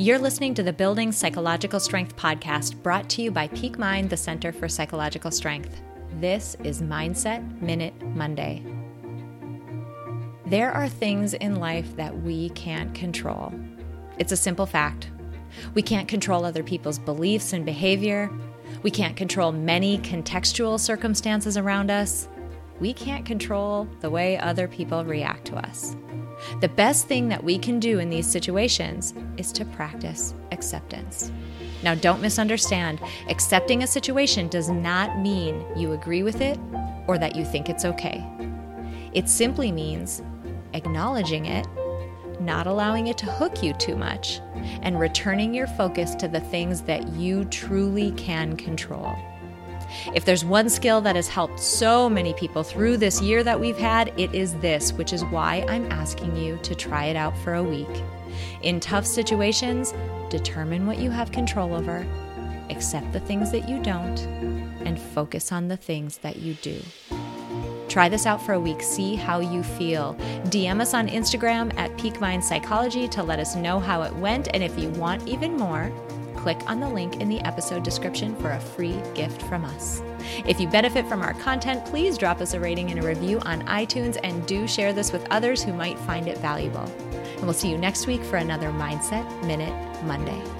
You're listening to the Building Psychological Strength podcast brought to you by Peak Mind, the Center for Psychological Strength. This is Mindset Minute Monday. There are things in life that we can't control. It's a simple fact. We can't control other people's beliefs and behavior. We can't control many contextual circumstances around us. We can't control the way other people react to us. The best thing that we can do in these situations is to practice acceptance. Now, don't misunderstand. Accepting a situation does not mean you agree with it or that you think it's okay. It simply means acknowledging it, not allowing it to hook you too much, and returning your focus to the things that you truly can control. If there's one skill that has helped so many people through this year that we've had, it is this, which is why I'm asking you to try it out for a week. In tough situations, determine what you have control over, accept the things that you don't, and focus on the things that you do. Try this out for a week. See how you feel. DM us on Instagram at Peak Mind Psychology to let us know how it went. And if you want even more, click on the link in the episode description for a free gift from us. If you benefit from our content, please drop us a rating and a review on iTunes and do share this with others who might find it valuable. And we'll see you next week for another Mindset Minute Monday.